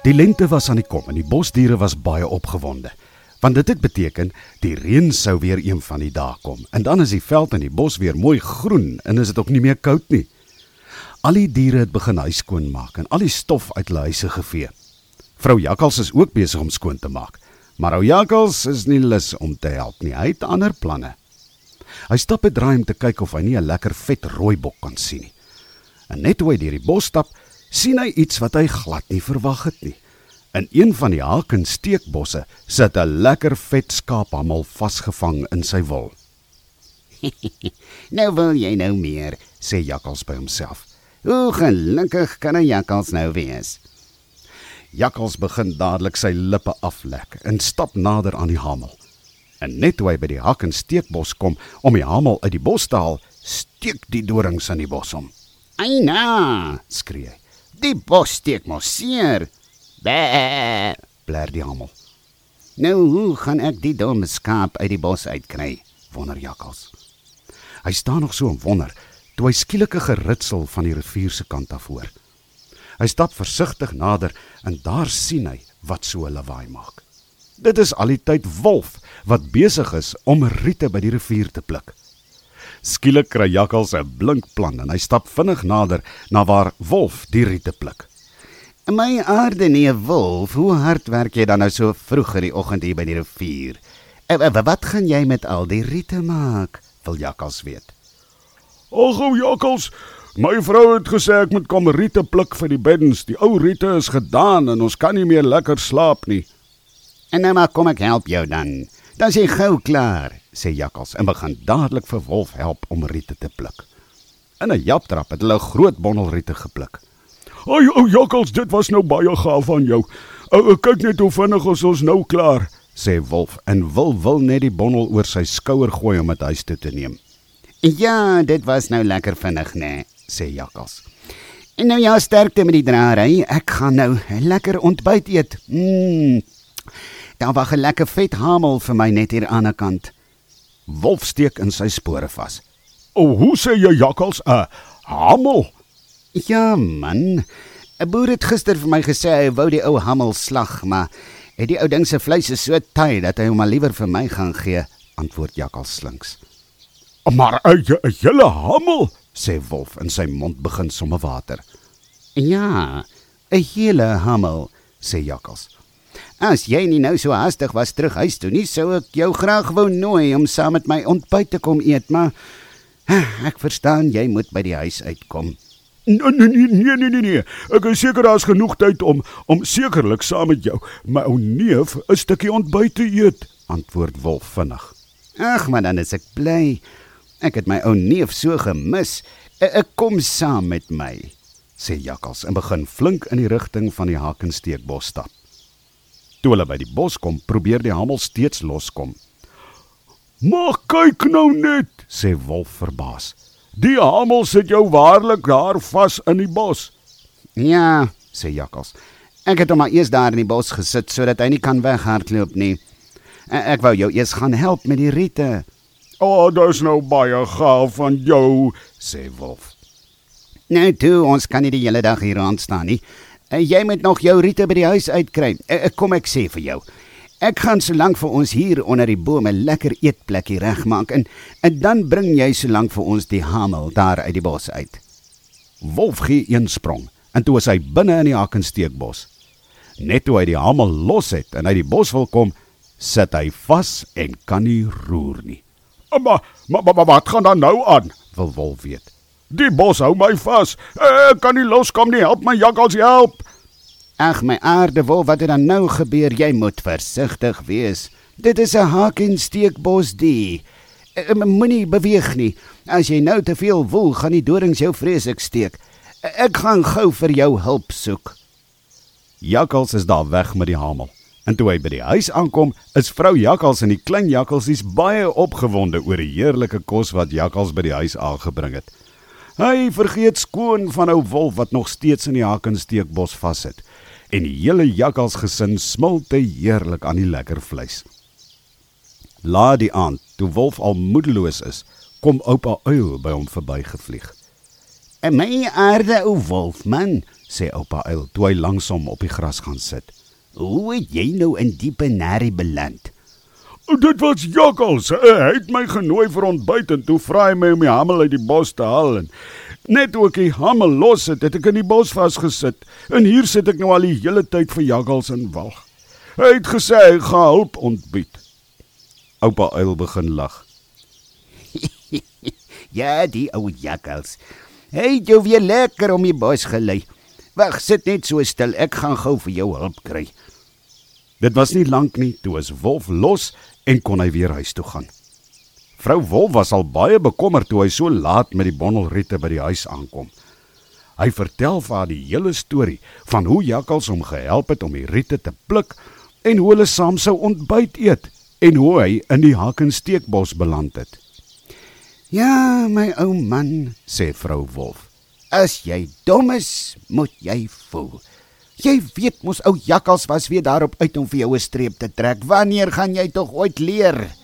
Die lente was aan die kom en die bosdiere was baie opgewonde. Want dit het beteken die reën sou weer een van die dae kom en dan is die veld en die bos weer mooi groen en is dit ook nie meer koud nie. Al die diere het begin huis skoon maak en al die stof uit hulle huise gevee. Vrou Jakkals is ook besig om skoon te maak, maar ou Jakkals is nie lus om te help nie. Hy het ander planne. Hy stap 'n draai om te kyk of hy nie 'n lekker vet rooibok kan sien nie. En net toe hy deur die bos stap, sien hy iets wat hy glad nie verwag het nie. In een van die hakensteekbosse sit 'n lekker vet skaaphammel vasgevang in sy wol. nou wil jy nou meer, sê Jakkals by homself. Hoe gelukkig kan 'n jakkals nou wees? Jakkals begin dadelik sy lippe aflek en stap nader aan die hamel. En net toe hy by die hakensteekbos kom om die hamel uit die bos te haal, steek die dorings in die bos om. "Eina!" skree hy. "Die bos steek mos seer." "Bæ!" bler die hamel. "Nou hoe gaan ek die domme skaap uit die bos uitkry?" wonder Jakkals. Hy staan nog so en wonder toe hy skielik 'n geritsel van die rivier se kant af hoor. Hy stap versigtig nader en daar sien hy wat so 'n lawaai maak. Dit is al die tyd Wolf wat besig is om riete by die rivier te pluk. Skielik kry Jakkals 'n blink plan en hy stap vinnig nader na waar Wolf die riete pluk. "My aarde nee, Wolf, hoe hard werk jy dan nou so vroeg in die oggend hier by die rivier? Wat gaan jy met al die riete maak?" wil Jakkals weet. "Ag, ou Jakkals, my vrou het gesê ek moet kom riete pluk vir die beddens. Die ou riete is gedaan en ons kan nie meer lekker slaap nie." "En nou maar kom ek help jou dan." Dan is jy gou klaar, sê Jakkals en begin dadelik vir Wolf help om riete te pluk. In 'n japtrap het hulle 'n groot bondel riete gepluk. "Ag, ou Jakkals, dit was nou baie gaaf van jou. Ou, kyk net hoe vinnig ons ons nou klaar," sê Wolf en wil wil net die bondel oor sy skouer gooi om dit huis toe te neem. "Ja, dit was nou lekker vinnig, né?" sê Jakkals. "En nou ja, sterkte met die draai. Ek gaan nou lekker ontbyt eet." Mm. Daar wag 'n lekker vet hamel vir my net hier aan die kant. Wolf steek in sy spore vas. "O, hoe sê jy jakkals 'n hamel?" "Ja, man. 'n Boer het gister vir my gesê hy wou die ou hamel slag, maar het die ou ding se vleis is so taai dat hy hom maar liewer vir my gaan gee," antwoord jakkals slinks. "Maar 'n hele hamel?" sê Wolf en sy mond begin somme water. "Ja, 'n hele hamel," sê jakkals. As jy nie nou so haastig was terug huis toe nie, sou ek jou graag wou nooi om saam met my ontbyt te kom eet, maar ek verstaan jy moet by die huis uitkom. Nee nee nee nee nee nee. Ek is seker daar's genoeg tyd om om sekerlik saam met jou my ou neef 'n stukkie ontbyt te eet, antwoord Wolf vinnig. Ag, maar dan is ek bly. Ek het my ou neef so gemis. Ek kom saam met my, sê Jakkals en begin flink in die rigting van die Hakensteekbos stap. Toe hulle by die bos kom, probeer die hamel steeds loskom. "Maar kyk nou net," sê Wolf verbaas. "Die hamel sit jou waarlik daar vas in die bos." "Ja," sê Jakkals. "Ek het hom maar eers daar in die bos gesit sodat hy nie kan weghardloop nie. Ek wou jou eers gaan help met die riete." "O, oh, dis nou baie gaaf van jou," sê Wolf. "Nou toe, ons kan nie die hele dag hier rond staan nie." En jy moet nog jou riete by die huis uitkry. Ek kom ek sê vir jou. Ek gaan solank vir ons hier onder die bome lekker eetplekkie regmaak en en dan bring jy solank vir ons die hamel daar uit die bos uit. Wolf gee een sprong en toe is hy binne in die hakensteekbos. Net toe hy die hamel los het en uit die bos wil kom, sit hy vas en kan nie roer nie. Maar maar maar wat gaan dan nou aan? wil Wolf weet. Die bos hou my vas. Ek kan nie loskom nie. Help my jakkals help. Ag my aarde wol, wat het dan nou gebeur? Jy moet versigtig wees. Dit is 'n hakensteekbos die. Moenie beweeg nie. As jy nou te veel woel, gaan die dorings jou vreeslik steek. Ek gaan gou vir jou hulp soek. Jakkals is daar weg met die hamel. En toe hy by die huis aankom, is vrou Jakkals en die klein jakkalsies baie opgewonde oor die heerlike kos wat Jakkals by die huis aangebring het. Hy vergeet skoon van ou wolf wat nog steeds in die hakensteekbos vassit. En die hele jakkalsgesin smilte heerlik aan die lekker vleis. Laat die aand, toe wolf al moedeloos is, kom oupa uil by hom verbygevlieg. "En my aarde ou wolfman," sê oupa uil toe hy langsom op die gras gaan sit. "Hoe het jy nou in diepe narie beland?" Dit was Jakkals. Hy het my genooi vir ontbyt en toe vra hy my om die hamel uit die bos te haal en net ook die hamel los het, het ek in die bos vasgesit. En hier sit ek nou al die hele tyd vir Jakkals in wag. Hy het gesê hy gaan hulp ontbied. Oupa uil begin lag. ja, die ou jakkals. Hy het jou weer lekker om die bos gelei. Wag, sit net so stil. Ek gaan gou vir jou hulp kry. Dit was nie lank nie toe is Wolf los en kon hy weer huis toe gaan. Vrou Wolf was al baie bekommerd toe hy so laat met die bondelriete by die huis aankom. Hy vertel vir haar die hele storie van hoe jakkals hom gehelp het om die riete te pluk en hoe hulle saam sou ontbyt eet en hoe hy in die hakensteekbos beland het. Ja, my ou man, sê vrou Wolf. As jy dom is, moet jy voel. Jy weet mos ou jakkals was weer daarop uit om vir jou 'n streep te trek. Wanneer gaan jy tog ooit leer?